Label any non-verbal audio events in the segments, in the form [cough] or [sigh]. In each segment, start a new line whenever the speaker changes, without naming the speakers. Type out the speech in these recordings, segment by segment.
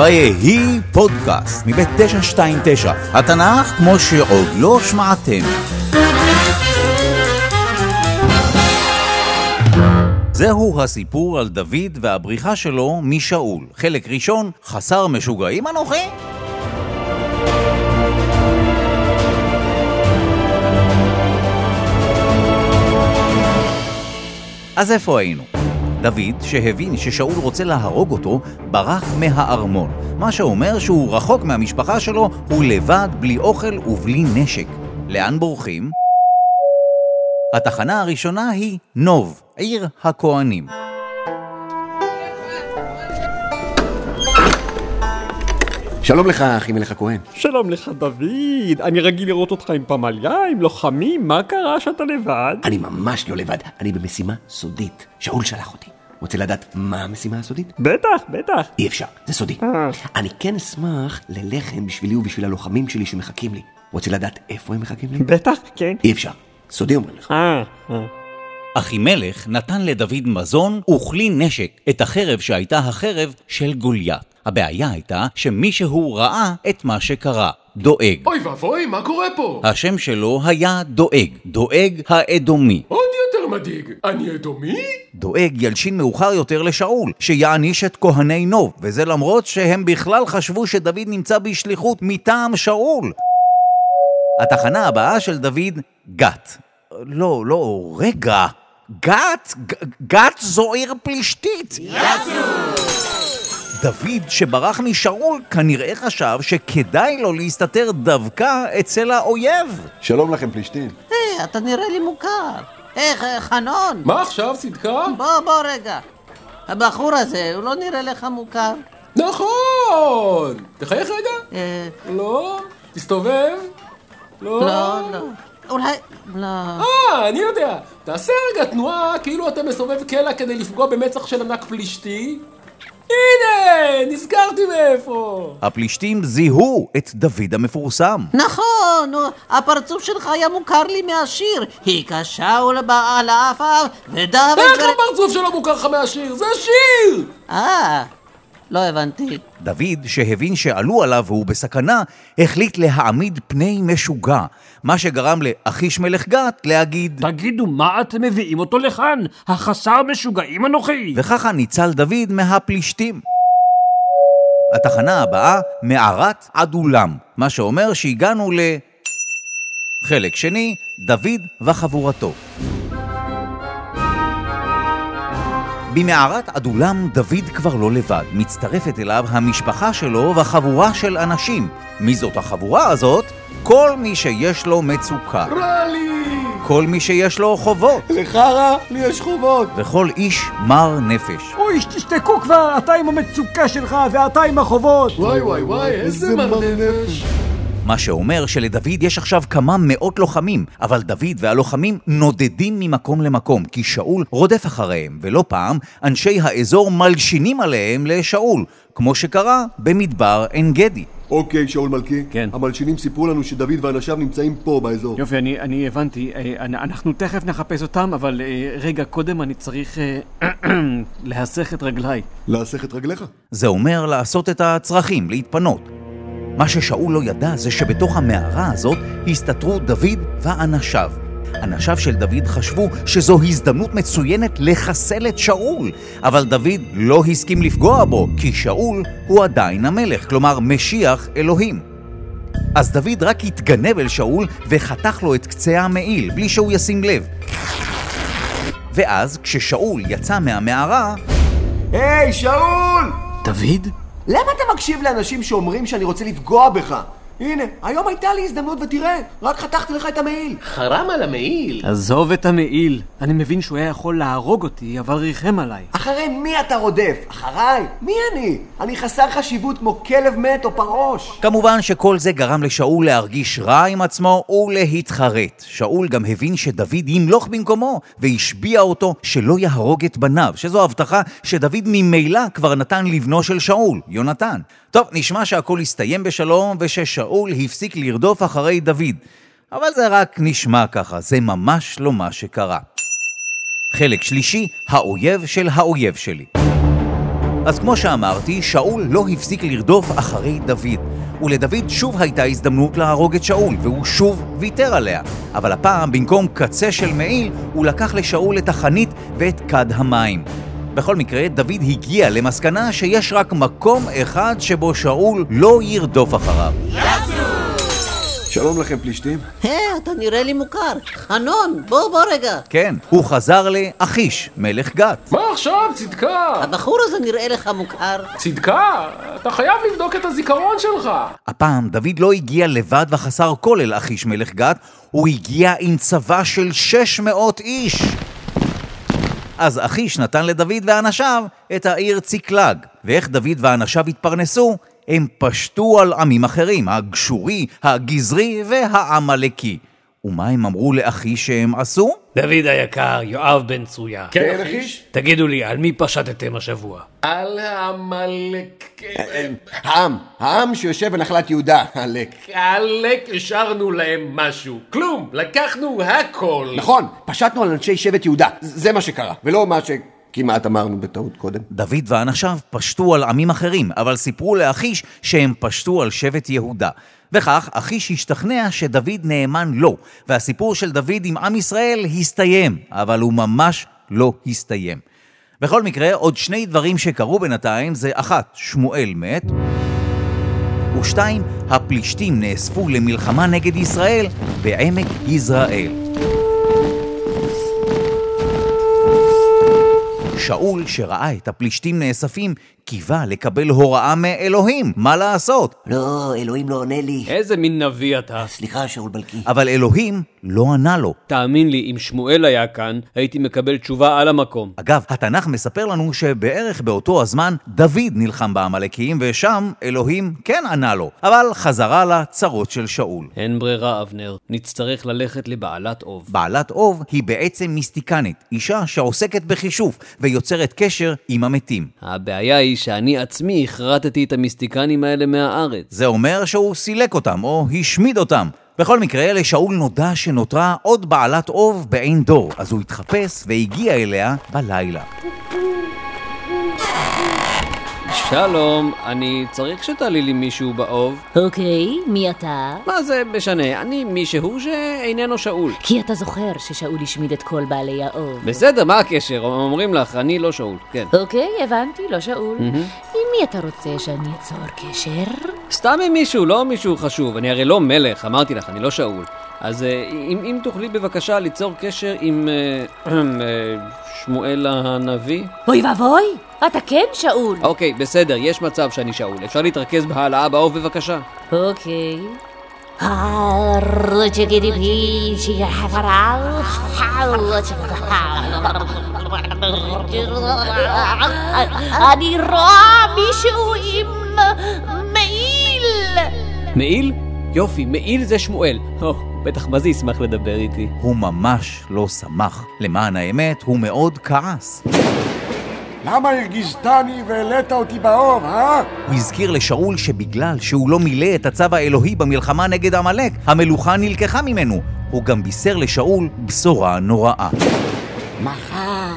ויהי פודקאסט מבית 929, התנ"ך כמו שעוד לא שמעתם. זהו הסיפור על דוד והבריחה שלו משאול. חלק ראשון, חסר משוגעים אנוכי? אז איפה היינו? דוד, שהבין ששאול רוצה להרוג אותו, ברח מהארמון. מה שאומר שהוא רחוק מהמשפחה שלו, הוא לבד, בלי אוכל ובלי נשק. לאן בורחים? התחנה הראשונה היא נוב, עיר הכהנים.
שלום לך, אחי מלך הכהן.
שלום לך, דוד. אני רגיל לראות אותך עם פמליה, עם לוחמים, מה קרה שאתה לבד?
אני ממש לא לבד, אני במשימה סודית. שאול שלח אותי. רוצה לדעת מה המשימה הסודית?
בטח, בטח.
אי אפשר, זה סודי.
אה.
אני כן אשמח ללחם בשבילי ובשביל הלוחמים שלי שמחכים לי. רוצה לדעת איפה הם מחכים לי?
בטח, כן.
אי אפשר. סודי אומרים לך.
אה, אה.
אחימלך נתן לדוד מזון וכלי נשק, את החרב שהייתה החרב של גוליית. הבעיה הייתה שמישהו ראה את מה שקרה, דואג.
אוי ואבוי, מה קורה פה?
השם שלו היה דואג, דואג האדומי.
עוד יותר מדאיג, אני אדומי?
דואג ילשין מאוחר יותר לשאול, שיעניש את כהני נוב, וזה למרות שהם בכלל חשבו שדוד נמצא בשליחות מטעם שאול. התחנה הבאה של דוד, גת. לא, לא, רגע. גת? גת זו עיר פלישתית. דוד, שברח משאול, כנראה חשב שכדאי לו להסתתר דווקא אצל האויב.
שלום לכם פלישתים.
היי, אתה נראה לי מוכר. איך, אה, חנון?
מה עכשיו, צדקה?
בוא, בוא רגע. הבחור הזה, הוא לא נראה לך מוכר?
נכון! תחייך רגע.
אה,
לא? תסתובב? לא?
לא, לא. אולי... לא.
אה, אני יודע. תעשה רגע תנועה כאילו אתה מסובב קלע כדי לפגוע במצח של ענק פלישתי. הנה! נזכרתי מאיפה!
הפלישתים זיהו את דוד המפורסם.
נכון, נו, הפרצוף שלך היה מוכר לי מהשיר. היכה שאול בעל עפר ודוד...
איך הפרצוף שלו מוכר לך מהשיר? זה שיר!
אה, לא הבנתי.
דוד, שהבין שעלו עליו והוא בסכנה, החליט להעמיד פני משוגע, מה שגרם לאחיש מלך גת להגיד,
תגידו, מה אתם מביאים אותו לכאן? החסר משוגעים אנוכי.
וככה ניצל דוד מהפלישתים. התחנה הבאה, מערת עדולם, מה שאומר שהגענו ל... חלק שני, דוד וחבורתו. במערת עדולם דוד כבר לא לבד, מצטרפת אליו המשפחה שלו וחבורה של אנשים. מי זאת החבורה הזאת? כל מי שיש לו מצוקה,
רע לי!
כל מי שיש לו חובות,
לך רע, לי יש חובות.
וכל איש מר נפש.
אוי, תשתקו כבר, אתה עם המצוקה שלך ואתה עם החובות.
וואי וואי וואי, איזה מר נפש!
מה שאומר שלדוד יש עכשיו כמה מאות לוחמים, אבל דוד והלוחמים נודדים ממקום למקום, כי שאול רודף אחריהם, ולא פעם אנשי האזור מלשינים עליהם לשאול, כמו שקרה במדבר עין גדי.
אוקיי, שאול מלכי.
כן.
המלשינים סיפרו לנו שדוד ואנשיו נמצאים פה באזור.
יופי, אני, אני הבנתי. אה, אנ- אנחנו תכף נחפש אותם, אבל אה, רגע, קודם אני צריך אה, [clears throat] להסך את רגליי.
להסך את רגליך.
זה אומר לעשות את הצרכים, להתפנות. מה ששאול לא ידע זה שבתוך המערה הזאת הסתתרו דוד ואנשיו. אנשיו של דוד חשבו שזו הזדמנות מצוינת לחסל את שאול, אבל דוד לא הסכים לפגוע בו, כי שאול הוא עדיין המלך, כלומר משיח אלוהים. אז דוד רק התגנב אל שאול וחתך לו את קצה המעיל, בלי שהוא ישים לב. ואז, כששאול יצא מהמערה,
היי, שאול!
דוד?
למה אתה מקשיב לאנשים שאומרים שאני רוצה לפגוע בך? הנה, היום הייתה לי הזדמנות ותראה, רק חתכתי לך את המעיל.
חרם על המעיל.
עזוב את המעיל. אני מבין שהוא היה יכול להרוג אותי, אבל ריחם עליי.
אחרי מי אתה רודף? אחריי? מי אני? אני חסר חשיבות כמו כלב מת או פרעוש.
כמובן שכל זה גרם לשאול להרגיש רע עם עצמו ולהתחרט. שאול גם הבין שדוד ימלוך במקומו, והשביע אותו שלא יהרוג את בניו, שזו הבטחה שדוד ממילא כבר נתן לבנו של שאול, יונתן. טוב, נשמע שהכל הסתיים בשלום, וששאול הפסיק לרדוף אחרי דוד. אבל זה רק נשמע ככה, זה ממש לא מה שקרה. חלק שלישי, האויב של האויב שלי. אז כמו שאמרתי, שאול לא הפסיק לרדוף אחרי דוד. ולדוד שוב הייתה הזדמנות להרוג את שאול, והוא שוב ויתר עליה. אבל הפעם, במקום קצה של מעיל, הוא לקח לשאול את החנית ואת כד המים. בכל מקרה, דוד הגיע למסקנה שיש רק מקום אחד שבו שאול לא ירדוף אחריו.
שלום לכם פלישתים.
היי, אתה נראה לי מוכר. חנון, בוא, בוא רגע.
כן, הוא חזר לאחיש, מלך גת.
מה עכשיו, צדקה?
הבחור הזה נראה לך מוכר.
צדקה? אתה חייב לבדוק את הזיכרון שלך.
הפעם דוד לא הגיע לבד וחסר כל אל אחיש מלך גת, הוא הגיע עם צבא של 600 איש. אז אחיש נתן לדוד ואנשיו את העיר ציקלג. ואיך דוד ואנשיו התפרנסו? הם פשטו על עמים אחרים, הגשורי, הגזרי והעמלקי. ומה הם אמרו לאחיש שהם עשו?
דוד היקר, יואב בן צרויה.
כן, אחיש?
תגידו לי, על מי פשטתם השבוע?
על העמלק...
העם, העם שיושב בנחלת יהודה, עלק.
עלק השארנו להם משהו. כלום, לקחנו הכל.
נכון, פשטנו על אנשי שבט יהודה, זה מה שקרה, ולא מה שכמעט אמרנו בטעות קודם.
דוד ואנשיו פשטו על עמים אחרים, אבל סיפרו לאחיש שהם פשטו על שבט יהודה. וכך, אחיש השתכנע שדוד נאמן לו, והסיפור של דוד עם עם ישראל הסתיים, אבל הוא ממש לא הסתיים. בכל מקרה, עוד שני דברים שקרו בינתיים זה אחת, שמואל מת, ושתיים, הפלישתים נאספו למלחמה נגד ישראל בעמק יזרעאל. שאול, שראה את הפלישתים נאספים, קיווה לקבל הוראה מאלוהים, מה לעשות?
לא, אלוהים לא עונה לי.
איזה מין נביא אתה?
סליחה, שאול בלקי.
אבל אלוהים לא ענה לו.
תאמין לי, אם שמואל היה כאן, הייתי מקבל תשובה על המקום.
אגב, התנ"ך מספר לנו שבערך באותו הזמן דוד נלחם בעמלקים, ושם אלוהים כן ענה לו, אבל חזרה לצרות של שאול.
אין ברירה, אבנר. נצטרך ללכת לבעלת אוב.
בעלת אוב היא בעצם מיסטיקנית, אישה שעוסקת בחישוף ויוצרת קשר עם המתים.
הבעיה היא שאני עצמי הכרתתי את המיסטיקנים האלה מהארץ.
זה אומר שהוא סילק אותם או השמיד אותם. בכל מקרה, לשאול נודע שנותרה עוד בעלת אוב בעין דור, אז הוא התחפש והגיע אליה בלילה.
שלום, אני צריך שתעלי לי מישהו באוב.
אוקיי, מי אתה?
מה זה משנה? אני מישהו שאיננו שאול.
כי אתה זוכר ששאול השמיד את כל בעלי האוב.
בסדר, מה הקשר? אומרים לך, אני לא שאול. כן.
אוקיי, הבנתי, לא שאול. עם מי אתה רוצה שאני אצור קשר?
סתם עם מישהו, לא מישהו חשוב. אני הרי לא מלך, אמרתי לך, אני לא שאול. אז אה, אם, אם תוכלי בבקשה ליצור קשר עם אה, [clears throat] אה, שמואל הנביא?
אוי ואבוי, אתה כן שאול.
אוקיי, בסדר, יש מצב שאני שאול. אפשר להתרכז בהעלאה באוב בבקשה?
אוקיי. אני רואה מישהו עם מעיל!
מעיל? יופי, מעיל זה שמואל. בטח מה זה ישמח לדבר איתי.
הוא ממש לא שמח. למען האמת, הוא מאוד כעס.
למה הרגיזתני והעלית אותי באוב, אה?
הוא הזכיר לשאול שבגלל שהוא לא מילא את הצו האלוהי במלחמה נגד עמלק, המלוכה נלקחה ממנו. הוא גם בישר לשאול בשורה נוראה.
מחר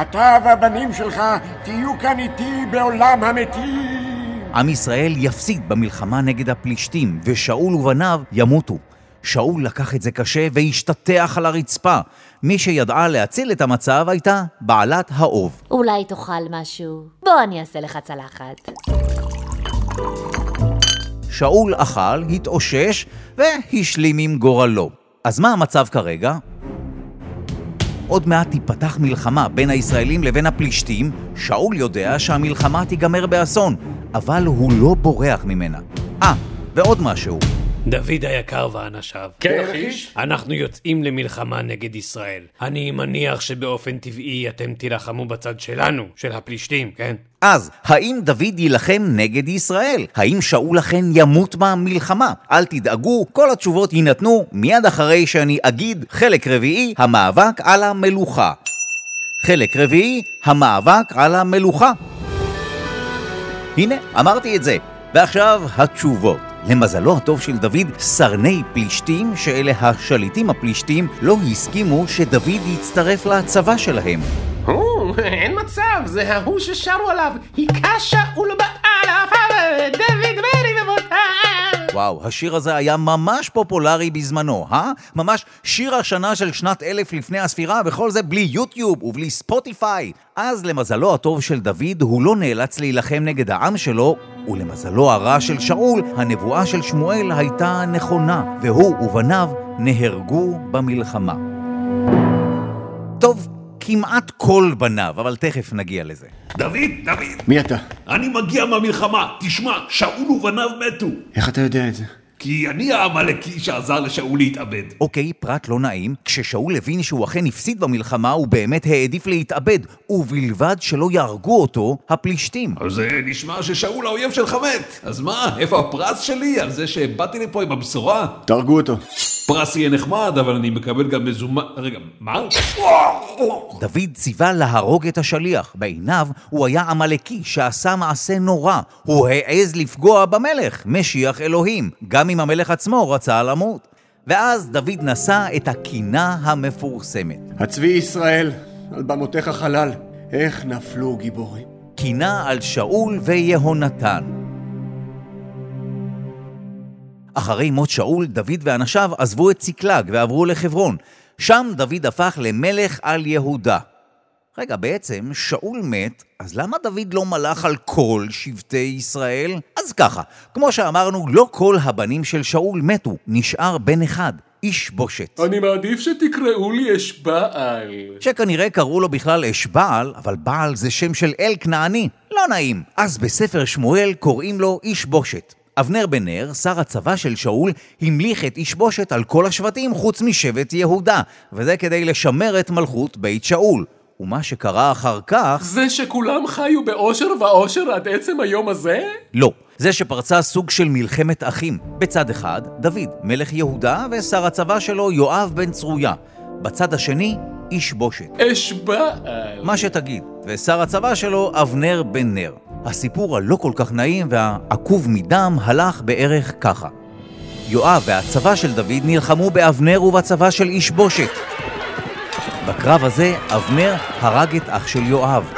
אתה והבנים שלך תהיו כאן איתי בעולם המתים.
עם ישראל יפסיד במלחמה נגד הפלישתים, ושאול ובניו ימותו. שאול לקח את זה קשה והשתטח על הרצפה. מי שידעה להציל את המצב הייתה בעלת האוב.
אולי תאכל משהו. בוא אני אעשה לך צלחת.
שאול אכל, התאושש והשלים עם גורלו. אז מה המצב כרגע? עוד מעט תיפתח מלחמה בין הישראלים לבין הפלישתים, שאול יודע שהמלחמה תיגמר באסון, אבל הוא לא בורח ממנה. אה, ועוד משהו.
דוד היקר ואנשיו.
כן, אחיש?
אנחנו יוצאים למלחמה נגד ישראל. אני מניח שבאופן טבעי אתם תילחמו בצד שלנו, של הפלישתים, כן?
אז, האם דוד יילחם נגד ישראל? האם שאול אכן ימות במלחמה? אל תדאגו, כל התשובות יינתנו מיד אחרי שאני אגיד חלק רביעי, המאבק על המלוכה. חלק רביעי, המאבק על המלוכה. הנה, אמרתי את זה. ועכשיו התשובות. למזלו הטוב של דוד, סרני פלישתים, שאלה השליטים הפלישתים, לא הסכימו שדוד יצטרף לצבא שלהם.
הו, אין מצב, זה ההוא ששרו עליו. היכה שאול בעל דוד בני ובותיו.
וואו, השיר הזה היה ממש פופולרי בזמנו, אה? ממש שיר השנה של שנת אלף לפני הספירה, וכל זה בלי יוטיוב ובלי ספוטיפיי. אז למזלו הטוב של דוד, הוא לא נאלץ להילחם נגד העם שלו, ולמזלו הרע של שאול, הנבואה של שמואל הייתה נכונה, והוא ובניו נהרגו במלחמה. טוב, כמעט כל בניו, אבל תכף נגיע לזה.
דוד, דוד,
מי אתה?
אני מגיע מהמלחמה. תשמע, שאול ובניו מתו.
איך אתה יודע את זה?
כי אני העמלקי שעזר לשאול להתאבד.
אוקיי, פרט לא נעים, כששאול הבין שהוא אכן הפסיד במלחמה, הוא באמת העדיף להתאבד, ובלבד שלא יהרגו אותו הפלישתים.
אז זה נשמע ששאול האויב שלך מת. אז מה, איפה הפרס שלי על זה שבאתי לפה עם הבשורה?
תהרגו אותו.
פרס יהיה נחמד, אבל אני מקבל גם מזומן... רגע, מה?
דוד ציווה להרוג את השליח. בעיניו הוא היה עמלקי שעשה מעשה נורא. הוא העז לפגוע במלך, משיח אלוהים, גם אם המלך עצמו רצה למות. ואז דוד נשא את הקינה המפורסמת.
הצבי ישראל, על במותיך חלל, איך נפלו גיבורים.
קינה על שאול ויהונתן. אחרי מות שאול, דוד ואנשיו עזבו את צקלג ועברו לחברון. שם דוד הפך למלך על יהודה. רגע, בעצם שאול מת, אז למה דוד לא מלך על כל שבטי ישראל? אז ככה, כמו שאמרנו, לא כל הבנים של שאול מתו, נשאר בן אחד, איש בושת.
אני מעדיף שתקראו לי אשבעל.
שכנראה קראו לו בכלל אשבעל, אבל בעל זה שם של אל כנעני, לא נעים. אז בספר שמואל קוראים לו איש בושת. אבנר בן נר, שר הצבא של שאול, המליך את איש בושת על כל השבטים חוץ משבט יהודה, וזה כדי לשמר את מלכות בית שאול. ומה שקרה אחר כך...
זה שכולם חיו באושר ואושר עד עצם היום הזה?
לא. זה שפרצה סוג של מלחמת אחים. בצד אחד, דוד, מלך יהודה, ושר הצבא שלו, יואב בן צרויה. בצד השני, איש בושת.
אשבעל.
מה שתגיד. ושר הצבא שלו, אבנר בן נר. הסיפור הלא כל כך נעים והעקוב מדם הלך בערך ככה. יואב והצבא של דוד נלחמו באבנר ובצבא של איש בושת. בקרב הזה, אבנר הרג את אח של יואב.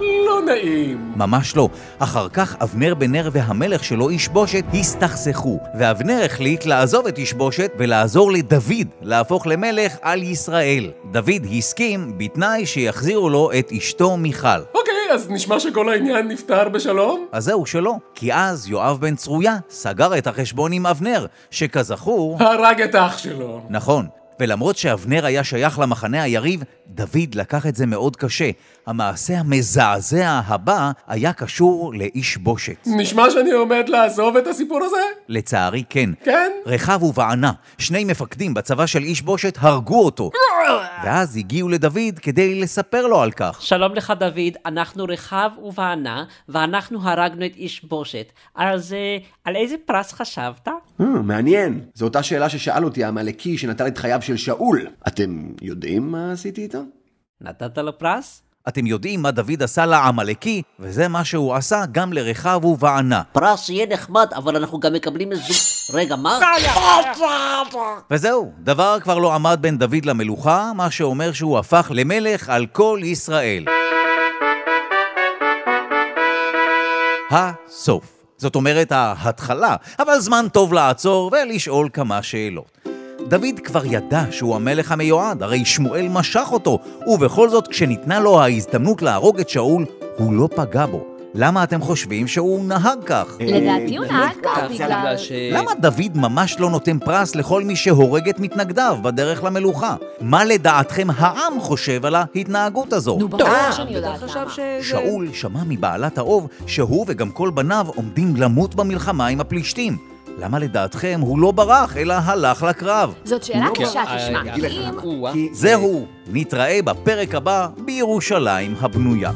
לא נעים.
ממש לא. אחר כך אבנר בן נר והמלך שלו, איש בושת, הסתכסכו, ואבנר החליט לעזוב את איש בושת ולעזור לדוד להפוך למלך על ישראל. דוד הסכים בתנאי שיחזירו לו את אשתו מיכל.
אוקיי, אז נשמע שכל העניין נפתר בשלום?
אז זהו שלא, כי אז יואב בן צרויה סגר את החשבון עם אבנר, שכזכור...
הרג את אח שלו.
נכון. ולמרות שאבנר היה שייך למחנה היריב, דוד לקח את זה מאוד קשה. המעשה המזעזע הבא היה קשור לאיש בושת.
נשמע שאני עומד לעזוב את הסיפור הזה?
לצערי כן.
כן?
רחב ובענה, שני מפקדים בצבא של איש בושת הרגו אותו. ואז הגיעו לדוד כדי לספר לו על כך.
שלום לך דוד, אנחנו רחב ובענה, ואנחנו הרגנו את איש בושת. אז על איזה פרס חשבת?
אה, מעניין. זו אותה שאלה ששאל אותי העמלקי שנטל את חייו של שאול. אתם יודעים מה עשיתי איתו?
נתת לו פרס?
אתם יודעים מה דוד עשה לעמלקי, וזה מה שהוא עשה גם לרחב ובענה.
פרס יהיה נחמד, אבל אנחנו גם מקבלים איזה... רגע, מה?
וזהו, דבר כבר לא עמד בין דוד למלוכה, מה שאומר שהוא הפך למלך על כל ישראל. הסוף. זאת אומרת ההתחלה, אבל זמן טוב לעצור ולשאול כמה שאלות. דוד כבר ידע שהוא המלך המיועד, הרי שמואל משך אותו, ובכל זאת כשניתנה לו ההזדמנות להרוג את שאול, הוא לא פגע בו. למה אתם חושבים שהוא נהג כך?
לדעתי הוא נהג כך בגלל...
ש...
למה דוד ממש לא נותן פרס לכל מי שהורג את מתנגדיו בדרך למלוכה? מה לדעתכם העם חושב על ההתנהגות הזו?
נו, ברור שאני יודעת למה.
שאול שמע מבעלת האוב שהוא וגם כל בניו עומדים למות במלחמה עם הפלישתים. למה לדעתכם הוא לא ברח, אלא הלך לקרב?
זאת שאלה קשה,
אה,
תשמע.
אה.
זהו, נתראה בפרק הבא בירושלים הבנויה.